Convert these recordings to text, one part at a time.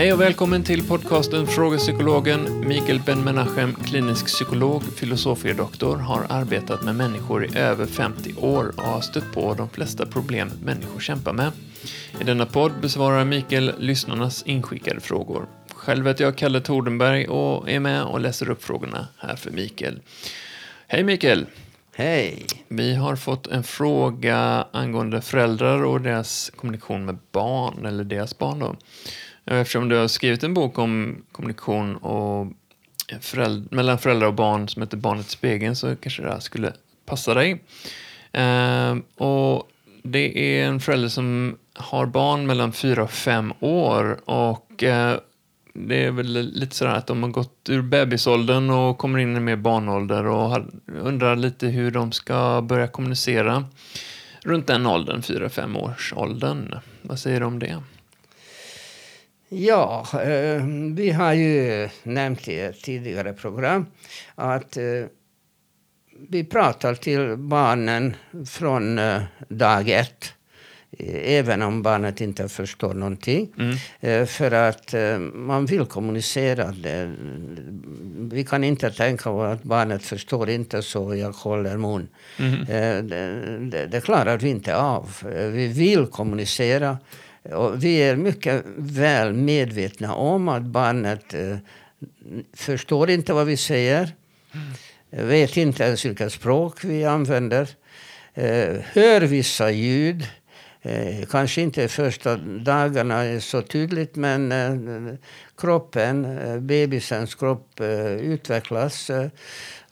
Hej och välkommen till podcasten Frågepsykologen. Mikael Ben-Menachem, klinisk psykolog, filosofie doktor, har arbetat med människor i över 50 år och har stött på de flesta problem människor kämpar med. I denna podd besvarar Mikael lyssnarnas inskickade frågor. Själv heter jag Kalle Tordenberg och är med och läser upp frågorna här för Mikael. Hej Mikael! Hej! Vi har fått en fråga angående föräldrar och deras kommunikation med barn, eller deras barn då. Eh, eftersom du har skrivit en bok om kommunikation och föräld mellan föräldrar och barn som heter Barnet i spegeln så kanske det här skulle passa dig. Eh, och det är en förälder som har barn mellan fyra och fem år och eh, det är väl lite sådär att de har gått ur bebisåldern och kommer in i mer barnålder och undrar lite hur de ska börja kommunicera runt den åldern, fyra fem års åldern. Vad säger du om det? Ja, eh, vi har ju nämnt i ett tidigare program att eh, vi pratar till barnen från eh, dag ett. Även om barnet inte förstår någonting. Mm. För att man vill kommunicera. Det. Vi kan inte tänka att barnet förstår inte så jag håller mun. Mm. Det, det, det klarar vi inte av. Vi vill kommunicera. Och vi är mycket väl medvetna om att barnet eh, förstår inte vad vi säger. Mm. Vet inte ens vilka språk vi använder. Eh, hör vissa ljud. Eh, kanske inte första dagarna är så tydligt men eh, kroppen, eh, bebisens kropp eh, utvecklas eh,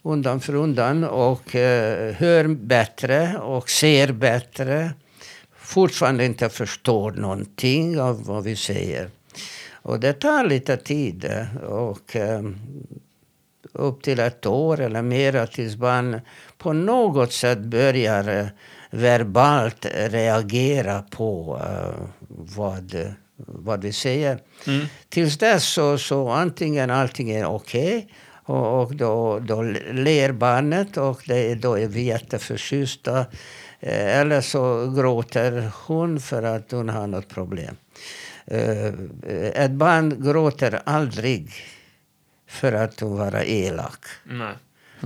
undan för undan och hör bättre och ser bättre fortfarande inte förstår någonting av vad vi säger. Och det tar lite tid. Och, um, upp till ett år eller mer tills man på något sätt börjar uh, verbalt reagera på uh, vad, vad vi säger. Mm. Tills dess så, så antingen allting är okej okay, och, och då, då ler barnet och det, då är vi jätteförtjusta. Eh, eller så gråter hon för att hon har något problem. Eh, ett barn gråter aldrig för att hon var elak. Nej.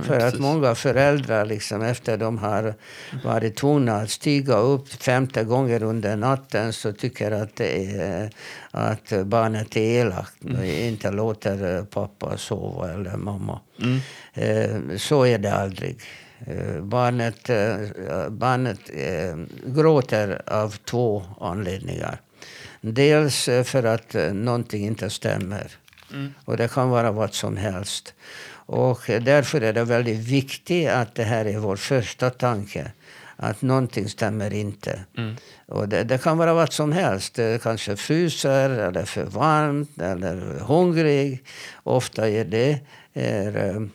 För att många föräldrar, liksom, efter de har varit tvungna att stiga upp femte gånger under natten så tycker att, är, att barnet är elakt mm. och inte låter pappa sova eller mamma. Mm. Eh, så är det aldrig. Eh, barnet, eh, barnet eh, gråter av två anledningar. Dels för att någonting inte stämmer. Mm. Och det kan vara vad som helst. Och därför är det väldigt viktigt att det här är vår första tanke. Att någonting stämmer inte. Mm. Och det, det, kan vara vad som helst. Det kanske fryser, eller för varmt, eller hungrig. Ofta är det är,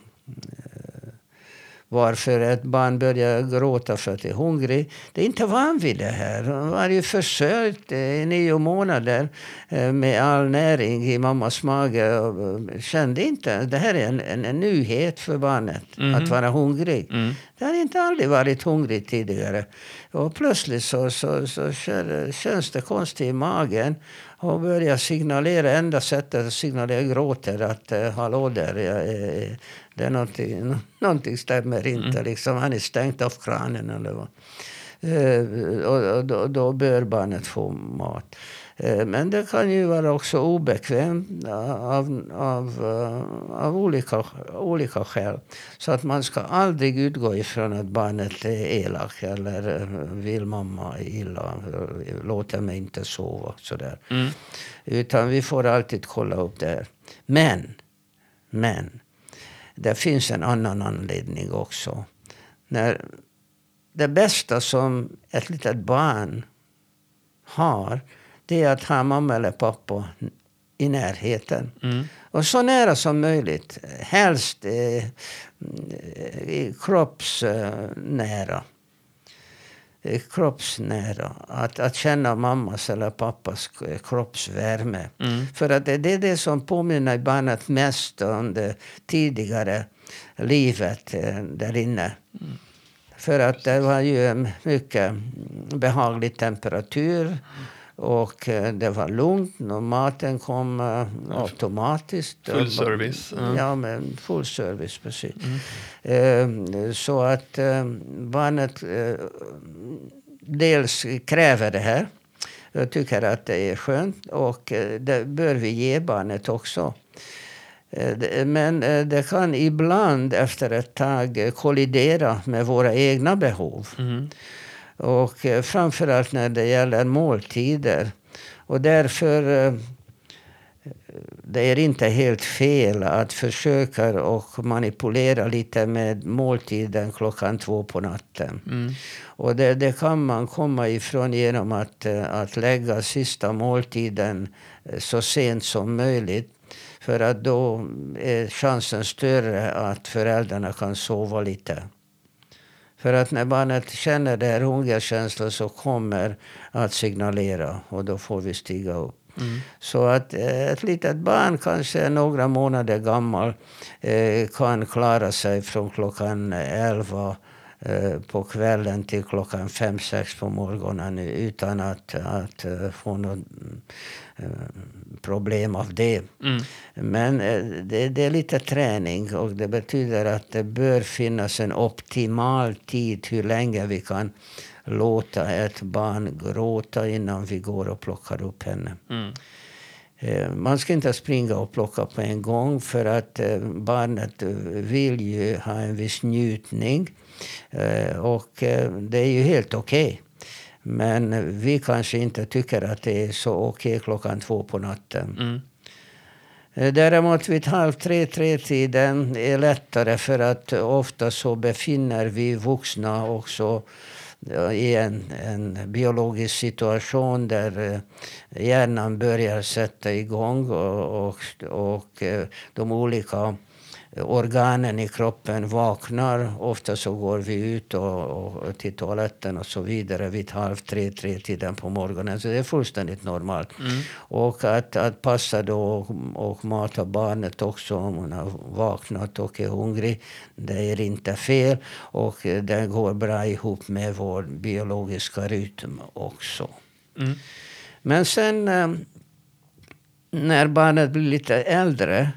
varför ett barn börjar gråta för att det är hungrig. Det är inte van vid det här. Hon var ju försörjd i nio månader eh, med all näring i mammas mage. Och kände inte. Det här är en, en, en nyhet för barnet, mm. att vara hungrig. Mm. Det har inte aldrig varit hungrig tidigare. Och plötsligt så, så, så känns det konstigt i magen och börjar signalera, enda sättet att signalera gråter att uh, hallå där, jag, uh, det är någonting, någonting stämmer inte. Mm. Liksom, han är stängt av kranen eller vad. Uh, och, och då, då bör barnet få mat. Eh, men det kan ju vara också obekvämt av, av, eh, av olika, olika skäl. Så att man ska aldrig utgå ifrån att barnet är elak eller eh, vill mamma illa, låter mig inte sova. Sådär. Mm. Utan vi får alltid kolla upp det. Men, men, det finns en annan anledning också. När det bästa som ett litet barn har det är att ha mamma eller pappa i närheten. Mm. Och så nära som möjligt. Helst eh, kroppsnära. Eh, kroppsnära. Att, att känna mammas eller pappas kroppsvärme. Mm. För att det, det är det som påminner barnet mest om det tidigare livet eh, där inne. Mm. För att det var ju mycket behaglig temperatur. Och eh, det var lugnt och maten kom eh, automatiskt. Full service. Ja, ja men full service, precis. Mm. Eh, så att barnet dels kräver det här. Jag tycker att det är skönt och det bör vi ge barnet också. Men det kan ibland efter ett tag kollidera med våra egna behov. Mm. Och framförallt när det gäller måltider. Och därför det är inte helt fel att försöka och manipulera lite med måltiden klockan två på natten. Mm. Och det, det, kan man komma ifrån genom att, att lägga sista måltiden så sent som möjligt. För att då är chansen större att föräldrarna kan sova lite. För att när barnet känner det här hungerkänslan så kommer att signalera och då får vi stiga upp. Mm. Så att eh, ett litet barn, kanske några månader gammal, eh, kan klara sig från klockan 11 eh, på kvällen till klockan 5-6 på morgonen utan att, att få något problem av det. Mm. Men det, det, är lite träning och det betyder att det bör finnas en optimal tid hur länge vi kan låta ett barn gråta innan vi går och plockar upp henne. Mm. Eh, man ska inte springa och plocka på en gång för att eh, barnet vill ju ha en viss njutning. Eh, och det är ju helt okej. Okay. Men vi kanske inte tycker att det är så okej okay klockan två på natten. Mm. Däremot vid halv tre, tre-tiden är lättare för att ofta så befinner vi vuxna också i en, en biologisk situation där eh, hjärnan börjar sätta igång och, och, och eh, de olika organen i kroppen vaknar. Ofta så går vi ut och, och till toaletten och så vidare vid halv tre, tre tiden på morgonen. Så det är fullständigt normalt. Mm. Och att, att passa då och, och mata barnet också om hon har vaknat och är hungrig. Det är inte fel och det går bra ihop med vår biologiska rytm också. Mm. Men sen eh, när barnet blir lite äldre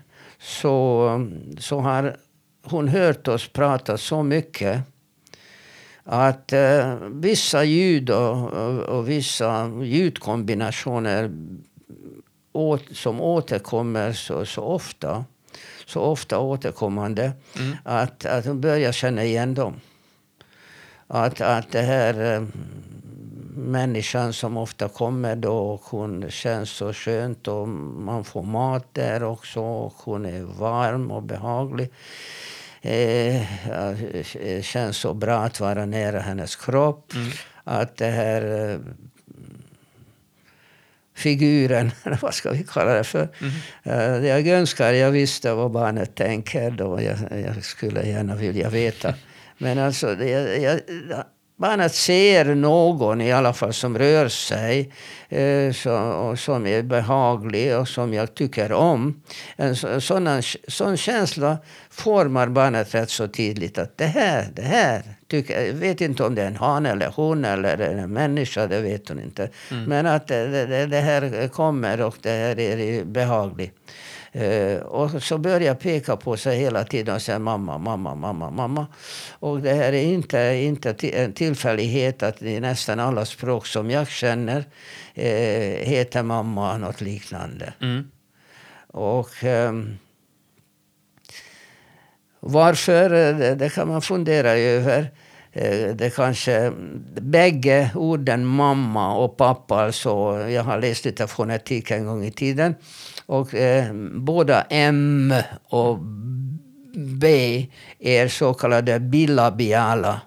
så, så har hon hört oss prata så mycket att eh, vissa ljud och, och, och, vissa ljudkombinationer åt, som återkommer så, så ofta, så ofta återkommande, Mm. att, att hon börjar känna igen dem. Att, att det här eh, människan som ofta kommer då och hon känns så skönt och man får mat där också och hon är varm och behaglig. Eh, det känns så bra att vara nära hennes kropp. Mm. Att det här eh, figuren, vad ska vi kalla det för? Mm. Jag önskar jag visste vad barnet tänker då. Jag, jag skulle gärna vilja veta. Men alltså, jag, jag, Barnet ser någon i alla fall som rör sig, eh, så, som är behaglig och som jag tycker om. En sån, sån känsla formar barnet rätt så tydligt att det här, det här. Tycker, jag vet inte om det är en han eller hon eller en människa, det vet hon inte. Mm. Men att det, det, det, här kommer och det här är behagligt. Uh, och så börjar jag peka på sig hela tiden och säga mamma, mamma, mamma, mamma. Och det här är inte, inte en tillfällighet att i nästan alla språk som jag känner uh, heter mamma något liknande. Mm. Och um, varför, det, det kan man fundera över. Det kanske, bägge orden mamma och pappa, alltså, jag har läst lite fonetik en gång i tiden. Och eh, båda M och B är så kallade bilabiala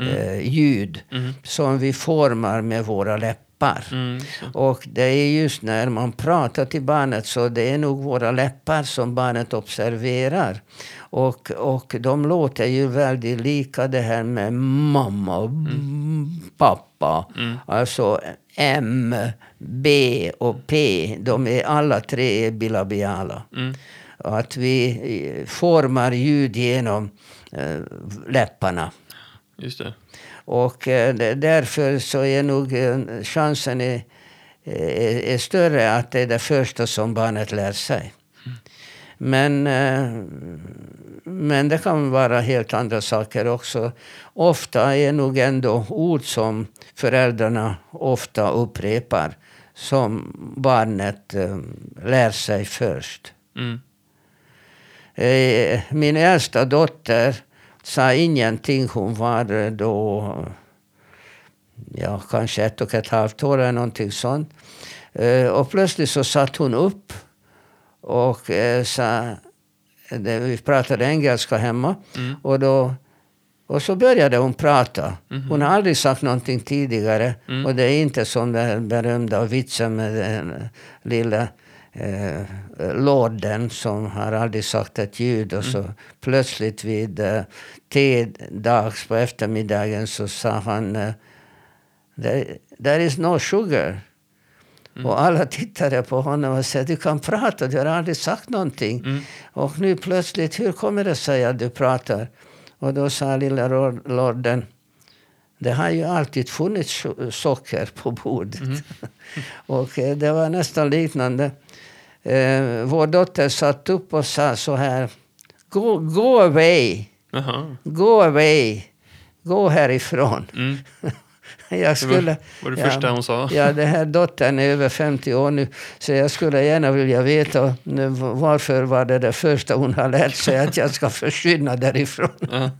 Mm. eh, ljud Mm. som vi formar med våra läppar. Mm. Och det är just när man pratar till barnet så det är nog våra läppar som barnet observerar. Och, och de låter ju väldigt lika det här med mamma och pappa. Mm. Alltså M, B och P, de är alla tre bilabiala. Mm. Att vi eh, formar ljud genom eh, läpparna. Just det. Och eh, därför så är nog chansen är, är, är större att det är det första som barnet lär sig. Men, eh, men det kan vara helt andra saker också. Ofta är nog ändå ord som föräldrarna ofta upprepar som barnet eh, lär sig först. Mm. Eh, min äldsta dotter sa ingenting. Hon var då ja, kanske ett och ett halvt år eller någonting sånt. Och plötsligt så satt hon upp och eh, sa, det, vi pratade engelska hemma. Mm. Och, då, och så började hon prata. Mhm. Hon har aldrig sagt någonting tidigare. Mm. Och det är inte som den berömda vitsen med den lilla eh, lorden som har aldrig sagt ett ljud. Och så plötsligt vid eh, tedags på eftermiddagen så sa han eh, there, there is no sugar. Och alla tittade på honom och sa du kan prata, du har aldrig sagt någonting. Mm. Och nu plötsligt, hur kommer det sig att du pratar? Och då sa lilla lorden, det har ju alltid funnits so- socker på bordet. och eh, det var nästan liknande. Eh, vår dotter satt upp och sa så här, go, go away, Jaha. go away, gå härifrån. Mm. Jag Det var, skulle... var det ja. första hon sa? Ja, den här dottern är över 50 år nu. Så jag skulle gärna vilja veta varför var det det första hon har lärt sig att jag ska försvinna därifrån. Ja.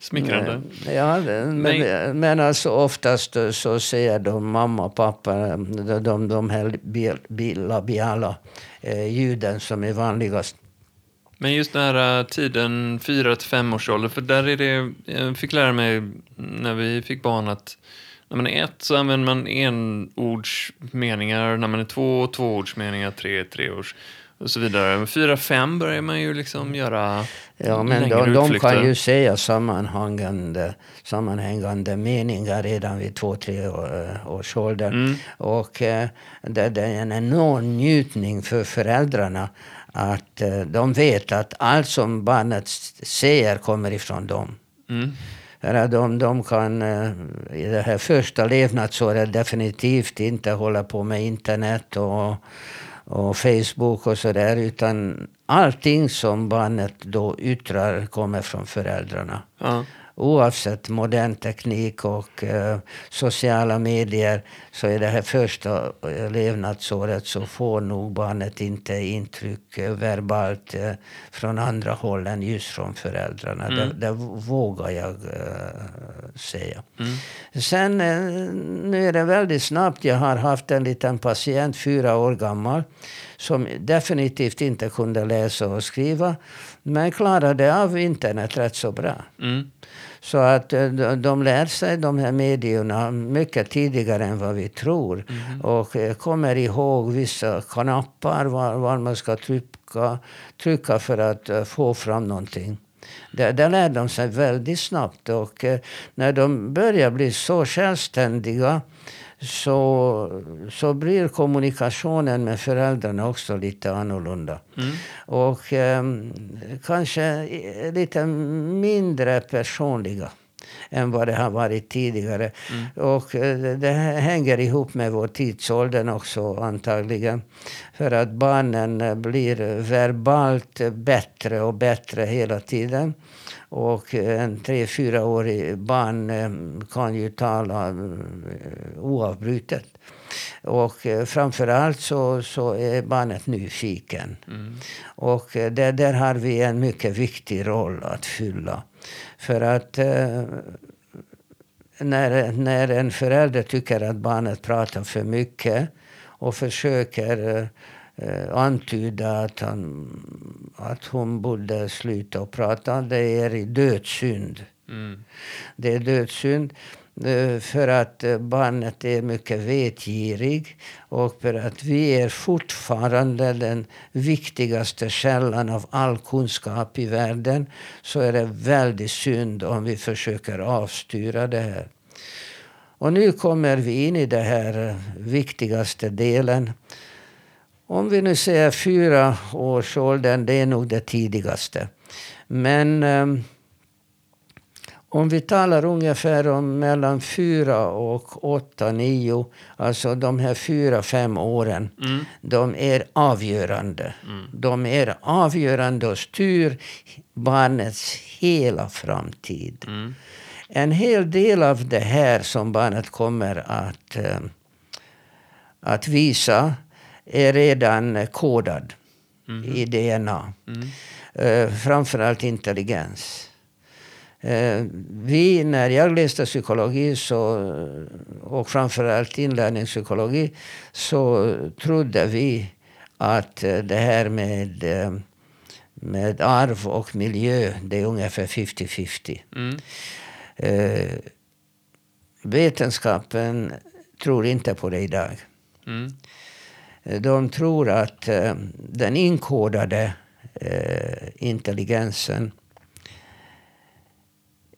Smickrande. Ja, men, Men- men alltså oftast så säger de mamma och pappa de, de, de här bil- bilabiala eh, ljuden som är vanligast. Men just den här äh, tiden 4 till 5 års ålder, för där är det, jag fick lära mig när vi fick barn att när man är ett så använder man enordsmeningar, när man är två, tvåordsmeningar, tre, treords och så vidare. Fyra, fem börjar man ju liksom göra Ja, men de, de kan ju säga sammanhängande, sammanhängande meningar redan vid två, tre år, års ålder. Mm. Och eh, det, det är en enorm njutning för föräldrarna att eh, de vet att allt som barnet säger kommer ifrån dem. Mm. För att de, de kan eh, i det här första levnadsåret definitivt inte hålla på med internet och, och Facebook och sådär. Utan allting som barnet då yttrar kommer från föräldrarna. Ja. Oavsett modern teknik och eh, sociala medier så är det här första eh, levnadsåret så får nog barnet inte intryck eh, verbalt eh, från andra håll än just från föräldrarna. Mm. Det, det vågar jag eh, säga. Mm. Sen, eh, nu är det väldigt snabbt. Jag har haft en liten patient, fyra år gammal, som definitivt inte kunde läsa och skriva, men klarade av internet rätt så bra. Mm. Så att eh, de- lär sig de här medierna mycket tidigare än vad vi tror. Och eh, kommer ihåg vissa knappar var, var man ska trycka, trycka för att eh, få fram någonting. Det, det lär de sig väldigt snabbt. Och när de börjar bli så självständiga så, så blir kommunikationen med föräldrarna också lite annorlunda. Mm. Och ehm, kanske lite mindre personliga än vad det har varit tidigare. Och eh, det, hänger ihop med vår tidsålder också antagligen. För att barnen eh, blir verbalt bättre och bättre hela tiden. Och eh, en tre, fyraårig barn kan ju tala oavbrutet. Och eh, framför allt så, så är barnet nyfiken. Mm. Och där, där har vi en mycket viktig roll att fylla. För att eh, när, när en förälder tycker att barnet pratar för mycket och försöker eh, eh, antyda att, han, att hon borde sluta prata, det är i dödssynd. Mm. Det är dödssynd Eh, för att eh, barnet är mycket vetgirig och för att vi är fortfarande den viktigaste källan av all kunskap i världen så är det väldigt synd om vi försöker avstyra det här. Och nu kommer vi in i den här eh, viktigaste delen. Om vi nu säger fyra års åldern, det är nog det tidigaste. Men ehm, om vi talar ungefär om mellan fyra och åtta, nio, alltså de här fyra, fem åren, Mm. de är avgörande. Mm. De är avgörande och styr barnets hela framtid. Mm. En hel del av det här som barnet kommer att, eh, att visa är redan kodad i DNA. Mm. Eh, framförallt intelligens. Eh, vi, när jag läste psykologi så, och framförallt inlärningspsykologi så trodde vi att eh, det här med, eh, med arv och miljö, det är ungefär 50-50. Mm. Eh, vetenskapen tror inte på det idag. Mm. De tror att den inkodade eh, intelligensen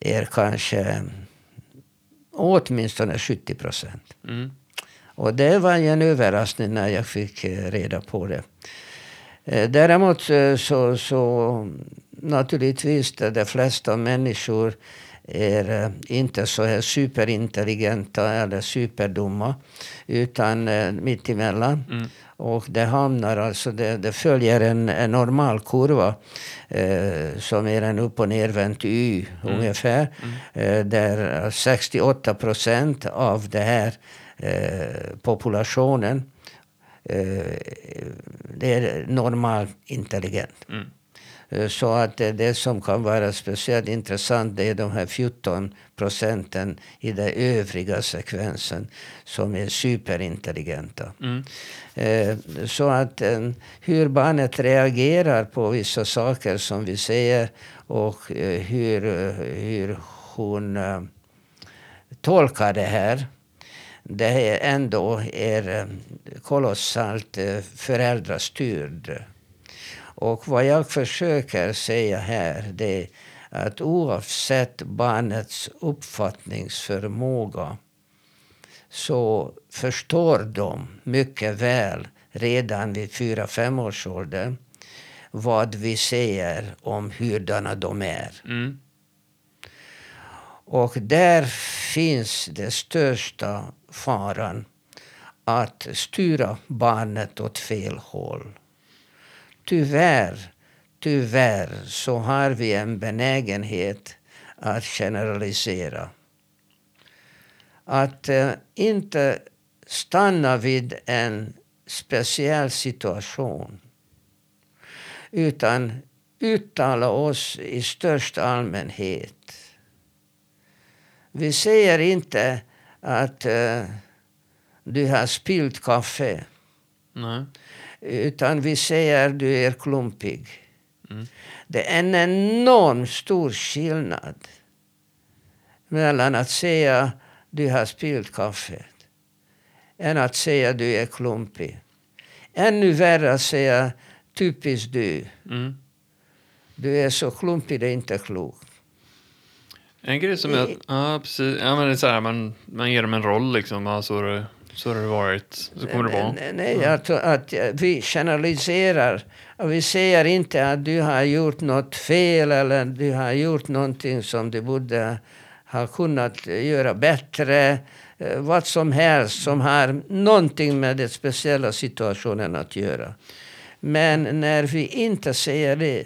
är kanske åtminstone 70 procent. Mm. Och det var ju en överraskning när jag fick eh, reda på det. Eh, Däremot eh, så, så naturligtvis de, de flesta människor är eh, inte så här superintelligenta eller superdumma utan eh, mittemellan. Mm. Och det hamnar alltså, det, det följer en, en normal kurva eh, som är en upp och nervänt Y ungefär. Eh, där 68 procent av den här eh, populationen eh, det är normalt intelligent. Mm. Eh, Så att det, det som kan vara speciellt intressant det är de här 14 procenten i den övriga sekvensen som är superintelligenta. Mm. Eh, Så att eh, hur barnet reagerar på vissa saker som vi säger och eh, hur, eh, hur hon eh, tolkar det här det är ändå är eh, kolossalt eh, föräldrastyrd. Och vad jag försöker säga här det är att oavsett barnets uppfattningsförmåga så förstår de mycket väl redan vid fyra fem års ålder vad vi säger om hurdana de är. Mm. Och där finns den största faran att styra barnet åt fel håll. Tyvärr, tyvärr så har vi en benägenhet att generalisera. Att eh, inte stanna vid en speciell situation utan uttala oss i största allmänhet. Vi säger inte att eh, du har spillt kaffe. Nej. Utan vi säger du är klumpig. Mm. Det är en enorm stor skillnad mellan att säga du har spillt kaffet än att säga du är klumpig. Ännu värre att säga typiskt du. Mm. Du är så klumpig det är inte klokt. En grej som jag... Ja, precis. Ja, men det är så här, man, man ger dem en roll liksom. Ja, så, har det, varit. Så kommer det vara. Nej, nej att, att vi generaliserar. Och vi säger inte att du har gjort något fel eller du har gjort någonting som du borde ha kunnat göra bättre. Eh, Vad som helst som har någonting med den speciella situationen att göra. Men när vi inte säger det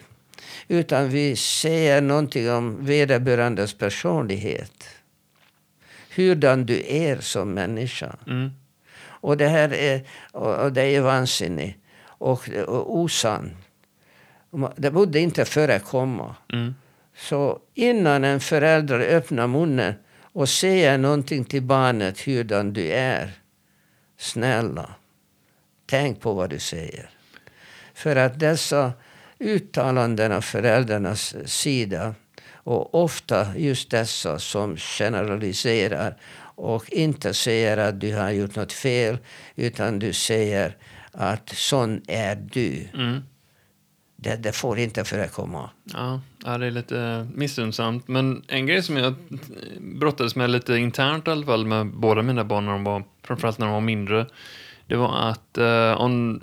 utan vi säger någonting om vederbörandes personlighet. Hurdan du är som människa. Mm. Och det här är, och det är vansinnigt och, och osann. Det borde inte förekomma. Mm. Så innan en förälder öppnar munnen och säger någonting till barnet hurdan du är. Snälla, tänk på vad du säger. För att dessa uttalanden av föräldrarnas sida och ofta just dessa som generaliserar och inte säger att du har gjort något fel utan du säger att sån är du. Mm. Det, det får inte förekomma. Ja, ja, det är lite missunnsamt. Men en grej som jag brottades med lite internt i alla fall med båda mina barn när de var, framförallt när de var mindre, det var att eh, om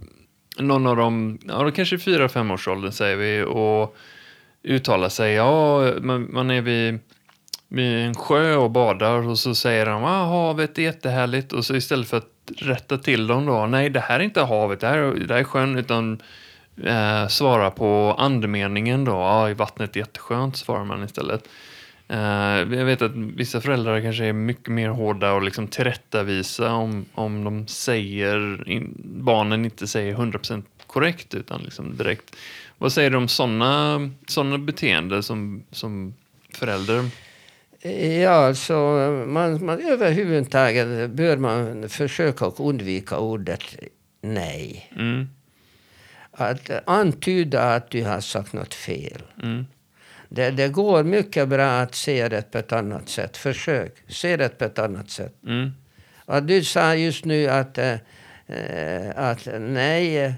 någon av dem, ja, kanske fyra, femårsåldern säger vi, och uttalar sig, ja, man, man är vid vid en sjö och badar? Och så säger de ah, havet är jättehärligt. Och så istället för att rätta till dem då, nej det här är inte havet, det här, det här är sjön, utan eh, svara på andemeningen då, ja i vattnet är jätteskönt svarar man istället. Eh, jag vet att vissa föräldrar kanske är mycket mer hårda och liksom tillrättavisa om, om de säger, in, barnen inte säger 100% korrekt utan liksom direkt. Vad säger du om sådana såna beteenden som, som förälder? Ja, alltså man, man överhuvudtaget bör man försöka undvika ordet nej. Mm, Att antyda att du har sagt något fel. mm, Det, det går mycket bra att se det på ett annat sätt. Försök se det på ett annat sätt. mm, Och du sa just nu att, eh, eh, att nej, eh,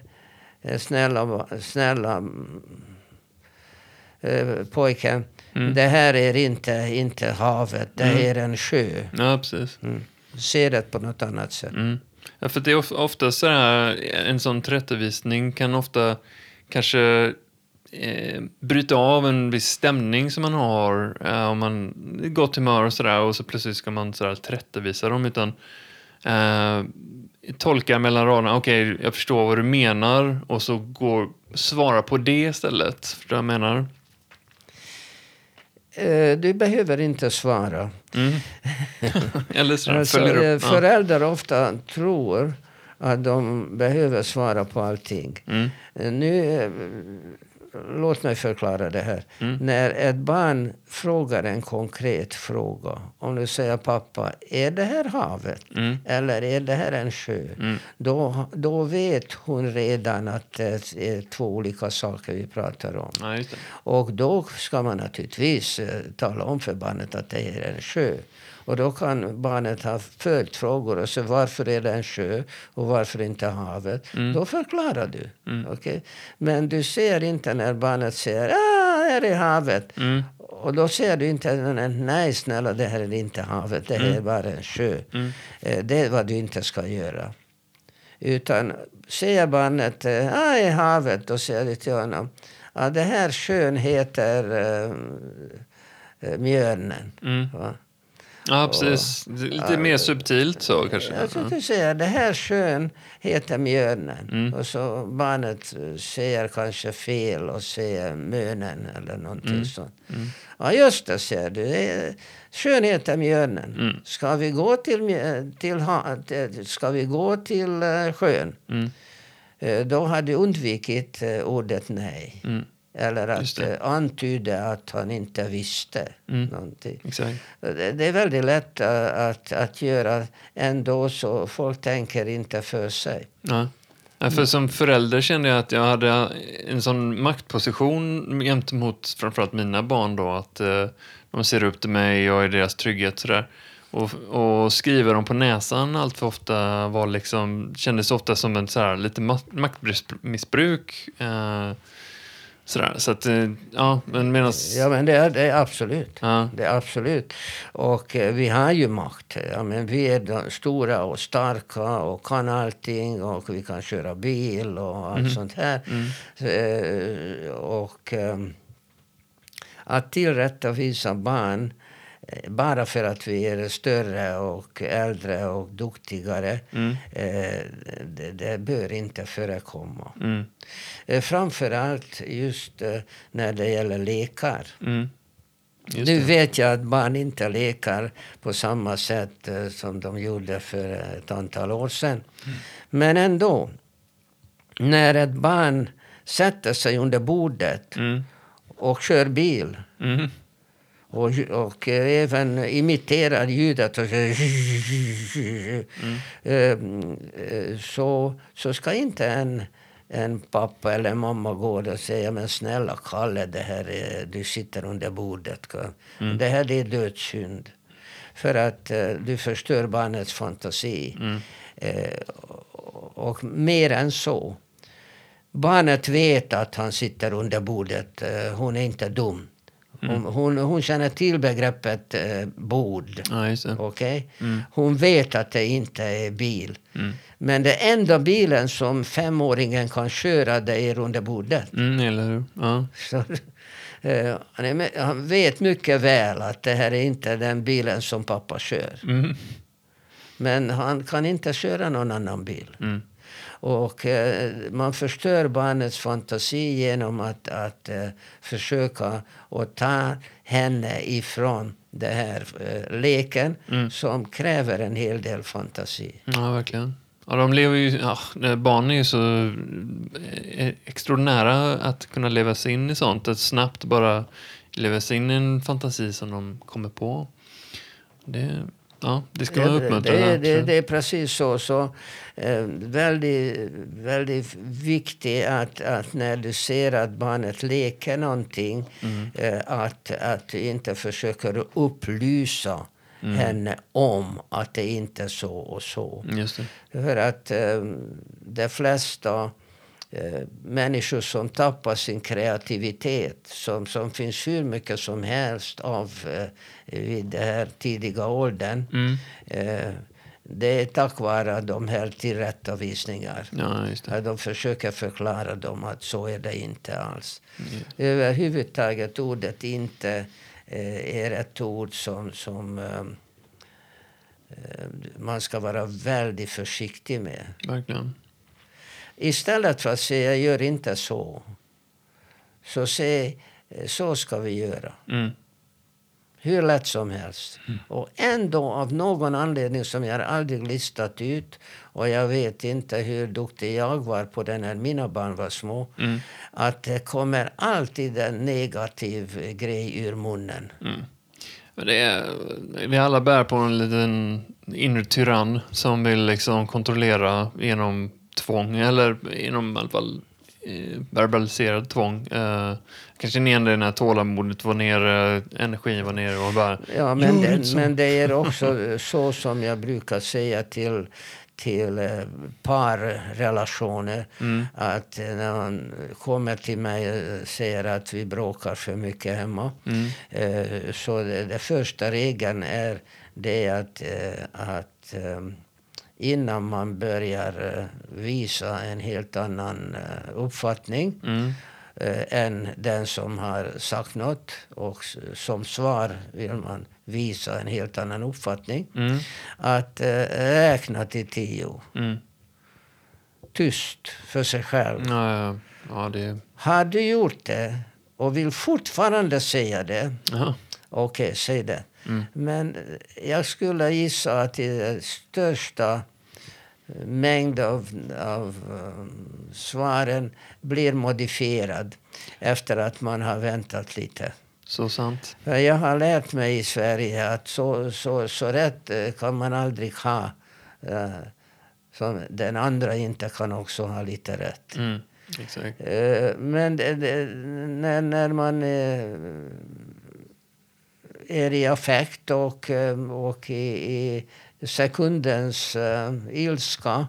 snälla, snälla mm, eh, pojken. Mm. Det här är inte, inte havet, det Mm. är en sjö. ja precis. Mm. Se det på något annat sätt. Mm. Ja, för det är of- ofta så här, en sån tillrättavisning kan ofta kanske eh, bryta av en viss stämning som man har eh, om man är gott humör och sådär och så plötsligt ska man så här tillrättavisa dem utan eh, tolka mellan raderna, okej jag förstår vad du menar och så går svara på det istället. Vad jag menar? Eh, Du behöver inte svara. Mm. Eller så Alltså, följer eh, upp. Ja. föräldrar ofta tror att de behöver svara på allting. Mm. Eh, Nu, eh, låt mig förklara det här. Mm. När ett barn frågar en konkret fråga. Om du säger pappa, är det här havet? Mm. Eller är det här en sjö? Mm. Då, då vet hon redan att det är två olika saker vi pratar om. Ja. Och då ska man naturligtvis eh, tala om för barnet att det är en sjö. Och då kan barnet ha följdfrågor. Och så varför är det en sjö och varför inte havet? Då förklarar du. Mm. Okej? Men du ser inte när barnet säger ah, här är havet. Mm. Och då säger du inte nej, snälla det här är inte havet, det här är bara en sjö. Mm. Eh, Det är vad du inte ska göra. Utan säger barnet ah, är havet, då säger du till honom ah, det här sjön heter eh, eh, Mjölnen. Mm. Ja, precis. Är Lite mer subtilt så kanske. Jag Ja. du säger det här sjön heter Mjölnen. Mm. Och så barnet säger kanske fel och säger Mönen eller någonting Mm. sånt. Ja just det, säger du. Sjön heter Mjölnen. Mm. Ska vi gå till, till, ska vi gå till eh, sjön? Mm. Eh, Då har du undvikit eh, ordet nej. Mm. Eller att eh, antyda att han inte visste Mm. någonting. Exakt. Det, det är väldigt lätt eh, att, att göra ändå så folk tänker inte för sig. Ja. Ja, för som förälder kände jag att jag hade en sån maktposition gentemot framförallt mina barn då. Att eh, de ser upp till mig, jag är deras trygghet sådär. Och, och skriva dem på näsan allt för ofta var liksom, kändes ofta som en så här, lite ma- maktmissbruk. Eh, sådär. Så att, eh, ja, men medans... Ja, men det är, det är absolut. Ja. Det är absolut. Och eh, vi har ju makt. Ja, men vi är stora och starka och kan allting och vi kan köra bil och allt sånt här. Så, eh, och eh, att tillrättavisa barn bara för att vi är större och äldre och duktigare, Mm. eh, det, det bör inte förekomma. Mm. Eh, Framförallt just eh, när det gäller lekar. Mm. Nu vet jag att barn inte lekar på samma sätt som de gjorde för ett antal år sedan. Men ändå, när ett barn sätter sig under bordet Mm. och kör bil Mm. Och, och eh, även imiterar ljudet och eh, så, så ska inte en, en pappa eller mamma gå och säga men snälla Kalle, det här är, du sitter under bordet. Det här är dödssynd. För att eh, du förstör barnets fantasi. Eh, och, mer än så. Barnet vet att han sitter under bordet. Hon är inte dum. Hon, hon, hon känner till begreppet eh, bord. Ja, det. Okej? Hon vet att det inte är bil. Mm. Men det enda bilen som femåringen kan köra det är under bordet. Mm, eller hur? Ja. Så, Eh, han, är, han vet mycket väl att det här är inte den bilen som pappa kör. Mm. Men han kan inte köra någon annan bil. Och eh, man förstör barnets fantasi genom att, att eh, försöka att ta henne ifrån den här eh, leken Mm. som kräver en hel del fantasi. Ja, verkligen. Ja, de lever ju, ja, barn är ju så extraordinära att kunna leva sig in i sånt. Att snabbt bara leva sig in i en fantasi som de kommer på. Det, ja, det ska man uppmuntra. det, det, det är precis så. så eh, väldigt, väldigt viktigt att, att när du ser att barnet leker någonting Mm. eh, att, att du inte försöker upplysa Mm. henne om att det inte är så och så. För att eh, de flesta människor som tappar sin kreativitet, som, som finns hur mycket som helst av eh, vid den här tidiga åldern, Mm. eh, det är tack vare de här tillrättavisningar. Ja, just det. Att de försöker förklara dem att så är det inte alls. Mm. Överhuvudtaget ordet inte eh, är ett ord som, som eh, eh, man ska vara väldigt försiktig med. Verkligen. Istället för att säga gör inte så, så säg så ska vi göra. Mm. Hur lätt som helst. Och ändå av någon anledning som jag aldrig listat ut och jag vet inte hur duktig jag var på det när mina barn var små. Mm. Att det kommer alltid en negativ grej ur munnen. Mm. Är, vi alla bär på en liten inre tyrann som vill liksom kontrollera genom tvång eller genom i alla fall eh, verbaliserad tvång. Eh, kanske igen det när tålamodet var nere, energin var nere och bara Ja, men, det, men det är också så som jag brukar säga till, till eh, parrelationer. Mm. Att när man kommer till mig och säger att vi bråkar för mycket hemma. Mm. Så det, det första regeln är det att, att innan man börjar eh, visa en helt annan eh, uppfattning Mm. eh, än den som har sagt något. Och som svar vill man visa en helt annan uppfattning. Mm. Att räkna till tio. Mm. Tyst för sig själv. Ja, ja, ja, det... Har du gjort det och vill fortfarande säga det, okej, säg det. Mm. Men jag skulle gissa att den största eh, mängd av, av eh, svaren blir modifierad efter att man har väntat lite. Så sant. Jag har lärt mig i Sverige att så, så, så rätt eh, kan man aldrig ha. eh, Som den andra inte kan också ha lite rätt. Mm. Exakt. Eh, Men när, när man är i affekt och, eh, och i, i sekundens uh, ilska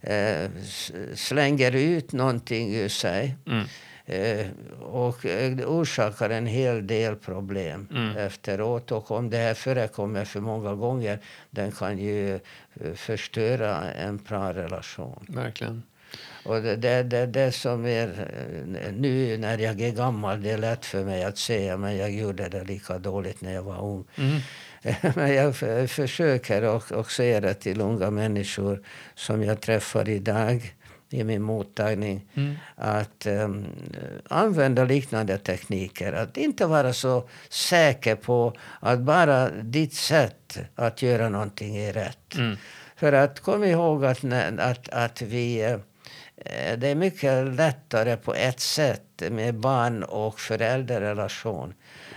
eh, s- slänger ut någonting ur sig Mm. eh, och orsakar en hel del problem Mm. efteråt. Och om det här förekommer för många gånger den kan ju förstöra en bra relation. Verkligen. Och det, det, det, det som är eh, nu när jag är gammal, det är lätt för mig att säga, men jag gjorde det lika dåligt när jag var ung. Mm. Men jag försöker och, och säga det till unga människor som jag träffar idag i min mottagning. Mm. Att um, använda liknande tekniker. Att inte vara så säker på att bara ditt sätt att göra någonting är rätt. Mm. För att kom ihåg att, att, att vi... eh, Det är mycket lättare på ett sätt med barn och föräldrarrelation.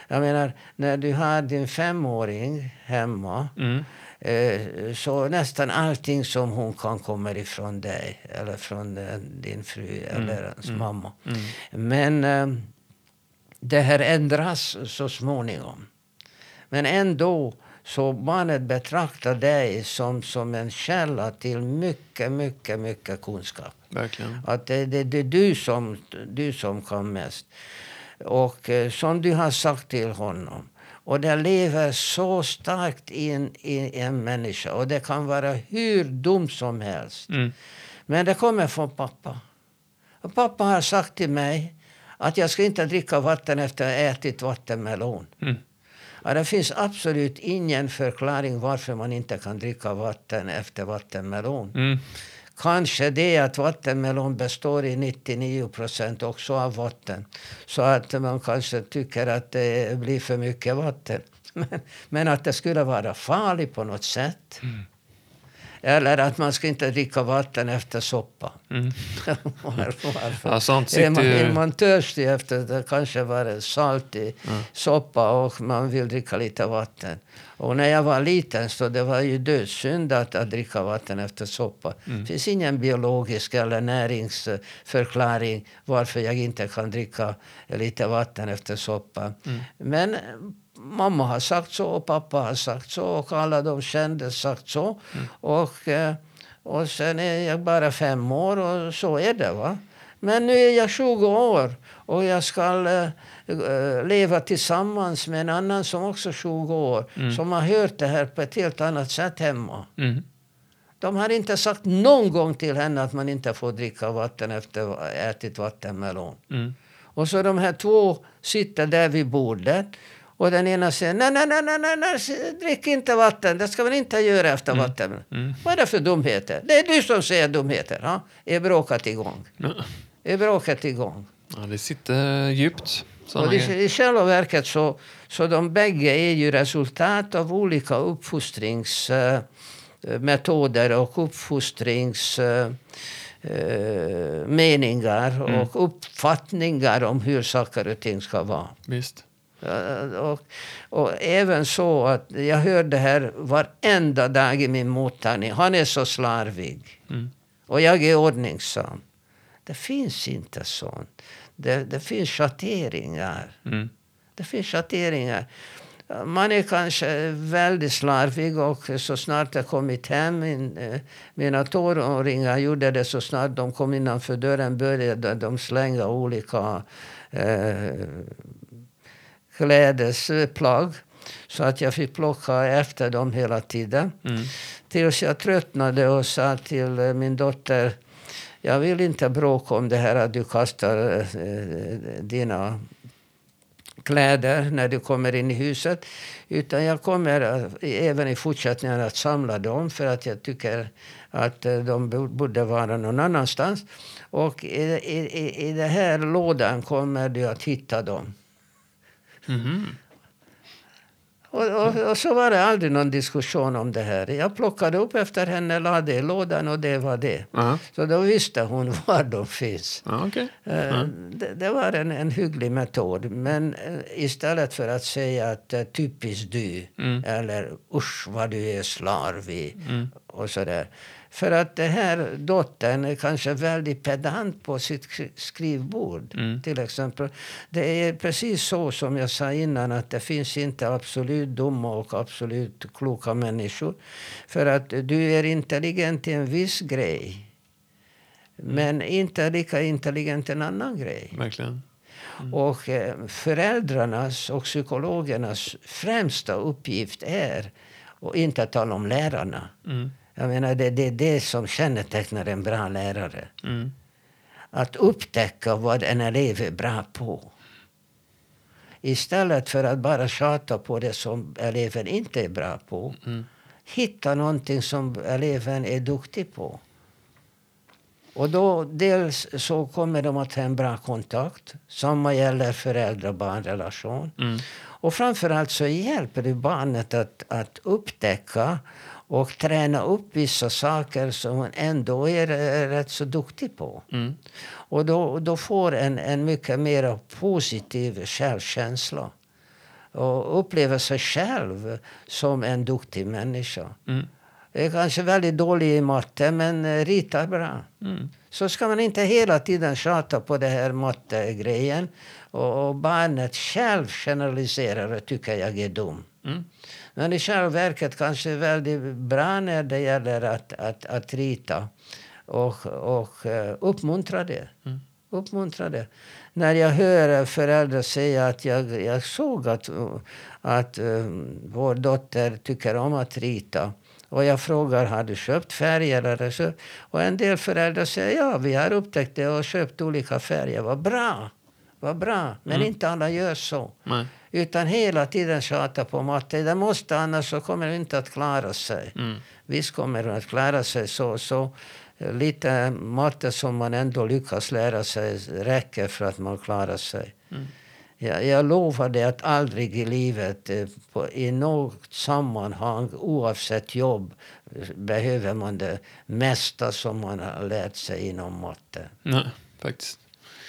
Jag menar, när du har din femåring hemma Mm. eh, så nästan allting som hon kan kommer ifrån dig eller från eh, din fru eller ens mamma. Mm. Men eh, det här ändras så småningom. Men ändå så barnet betraktar dig som, som en källa till mycket, mycket, mycket kunskap. Verkligen. Att det, det, det är du som, du som kan mest. Och eh, som du har sagt till honom. Och det lever så starkt in i en människa. Och det kan vara hur dumt som helst. Mm. Men det kommer från pappa. Och pappa har sagt till mig Att jag ska inte dricka vatten efter att ha ätit vattenmelon. Mm. Ja, det finns absolut ingen förklaring varför man inte kan dricka vatten efter vattenmelon. Mm. Kanske det att vattenmelon består i 99 procent också av vatten. Så att man kanske tycker att det blir för mycket vatten. Men, men att det skulle vara farligt på något sätt. Mm. Eller att man ska inte dricka vatten efter soppa. Mm. Ja, sånt är, man, är man törstig efter att det kanske var salt i soppa och man vill dricka lite vatten. Och när jag var liten så det var ju dödssynd att, att dricka vatten efter soppa. Det finns ingen biologisk eller näringsförklaring varför jag inte kan dricka lite vatten efter soppa. Men eh, mamma har sagt så och pappa har sagt så och alla de kände sagt så. Och, eh, och sen är jag bara fem år och så är det. va. Men nu är jag 20 år och jag ska eh, eh, leva tillsammans med en annan som också är 20 år. Som har hört det här på ett helt annat sätt hemma. Mm. De har inte sagt någon gång till henne att man inte får dricka vatten efter ätit vattenmelon. Mm. Och så de här två sitter där vid bordet. Och den ena säger nej, nej, nej, nej, nej, drick inte vatten. Det ska man inte göra efter vatten. Mm. Vad är det för dumheter? Det är du som säger dumheter. Ha? Är bråket igång? Ja. Är bråket igång? Ja, det sitter djupt. Och i. I själva verket så, så de bägge är ju resultat av olika uppfostringsmetoder och uppfostrings eh, eh, meningar och uppfattningar om hur saker och ting ska vara. Visst. Eh, Och, och även så att jag hör det här varenda dag i min mottagning. Han är så slarvig. Mm. Och jag är ordningsam. Det finns inte sånt. Det, det finns schatteringar. Mm. Det finns schatteringar. Man är kanske väldigt slarvig och så snart jag kommit hem, min, eh, mina tonåringar gjorde det så snart de kom innanför dörren började de slänga olika eh, klädesplagg. Så att jag fick plocka efter dem hela tiden. Mm. Tills jag tröttnade och sa till eh, min dotter jag vill inte bråka om det här att du kastar eh, dina kläder när du kommer in i huset. Utan jag kommer eh, även i fortsättningen att samla dem för att jag tycker att eh, de bo- borde vara någon annanstans. Och i, i, i- i den här lådan kommer du att hitta dem. Mhm. Och, och, och så var det aldrig någon diskussion om det här. Jag plockade upp efter henne, lade i lådan och det var det. Ja, Så då visste hon var de finns. ja okej. Eh, Det, det var en, en hygglig metod. Men eh, istället för att säga att eh, typiskt du Mm. eller usch vad du är slarvig Mm. och sådär. För att den här dottern är kanske väldigt pedant på sitt sk- skrivbord. Mm. Till exempel. Det är precis så som jag sa innan att det finns inte absolut dumma och absolut kloka människor. För att du är intelligent i en viss grej. Men inte lika intelligent en annan grej. Verkligen. Och eh, föräldrarnas och psykologernas främsta uppgift är att inte tala om lärarna. Jag menar, det, det är det som kännetecknar en bra lärare. Mm. Att upptäcka vad en elev är bra på. Istället för att bara tjata på det som eleven inte är bra på. Mm. Hitta någonting som eleven är duktig på. Och då dels så kommer de att ha en bra kontakt. Samma gäller föräldrar-barnrelation. Mm. Och framförallt så hjälper det barnet att, att upptäcka och träna upp vissa saker som man ändå är rätt så duktig på. Mm. Och då, då får en, en mycket mer positiv självkänsla. Och upplever sig själv som en duktig människa. Mm. är kanske väldigt dålig i matte men ritar bra. Mm. Så ska man inte hela tiden tjata på det här mattegrejen. Och, och barnet själv generaliserar och tycker jag är dum. Mm. Men i själva verket kanske väldigt bra när det gäller att, att, att rita och, och uh, uppmuntra det. Mm. Uppmuntra det. När jag hör föräldrar säga att jag, jag såg att, att um, vår dotter tycker om att rita. Och jag frågar, har du köpt färger? Eller så? Och en del föräldrar säger, ja, vi har upptäckt det och köpt olika färger. Vad bra! Vad bra. Men Mm. inte alla gör så. Nej. Utan hela tiden tjata på matte. Det måste, annars så kommer det inte att klara sig. Mm. Visst kommer det att klara sig så. så lite matte som man ändå lyckas lära sig räcker för att man klarar sig. Mm. Jag, jag lovar dig att aldrig i livet, eh, på, i något sammanhang, oavsett jobb, eh, behöver man det mesta som man har lärt sig inom matte. Nej, faktiskt.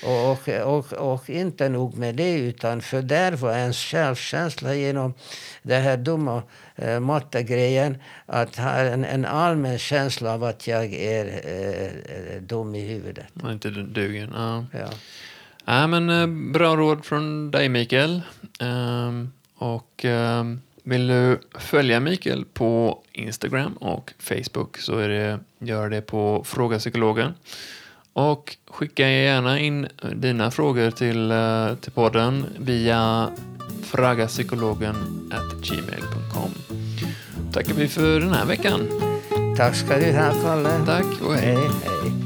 Och, och, och, inte nog med det, utan fördärva ens självkänsla genom den här dumma eh, mattegrejen. Att ha en, en allmän känsla av att jag är eh, dum i huvudet. Man inte duger. Ja. Ja. Ja, men eh, bra råd från dig Mikael. Ehm, och ehm, vill du följa Mikael på Instagram och Facebook så är det, gör det på Fråga Psykologen. Och skicka gärna in dina frågor till, eh, till podden via fragapsykologen.gmail.com. Tackar vi för den här veckan. Tack ska du ha, Kalle. Tack och hej. hej. hej.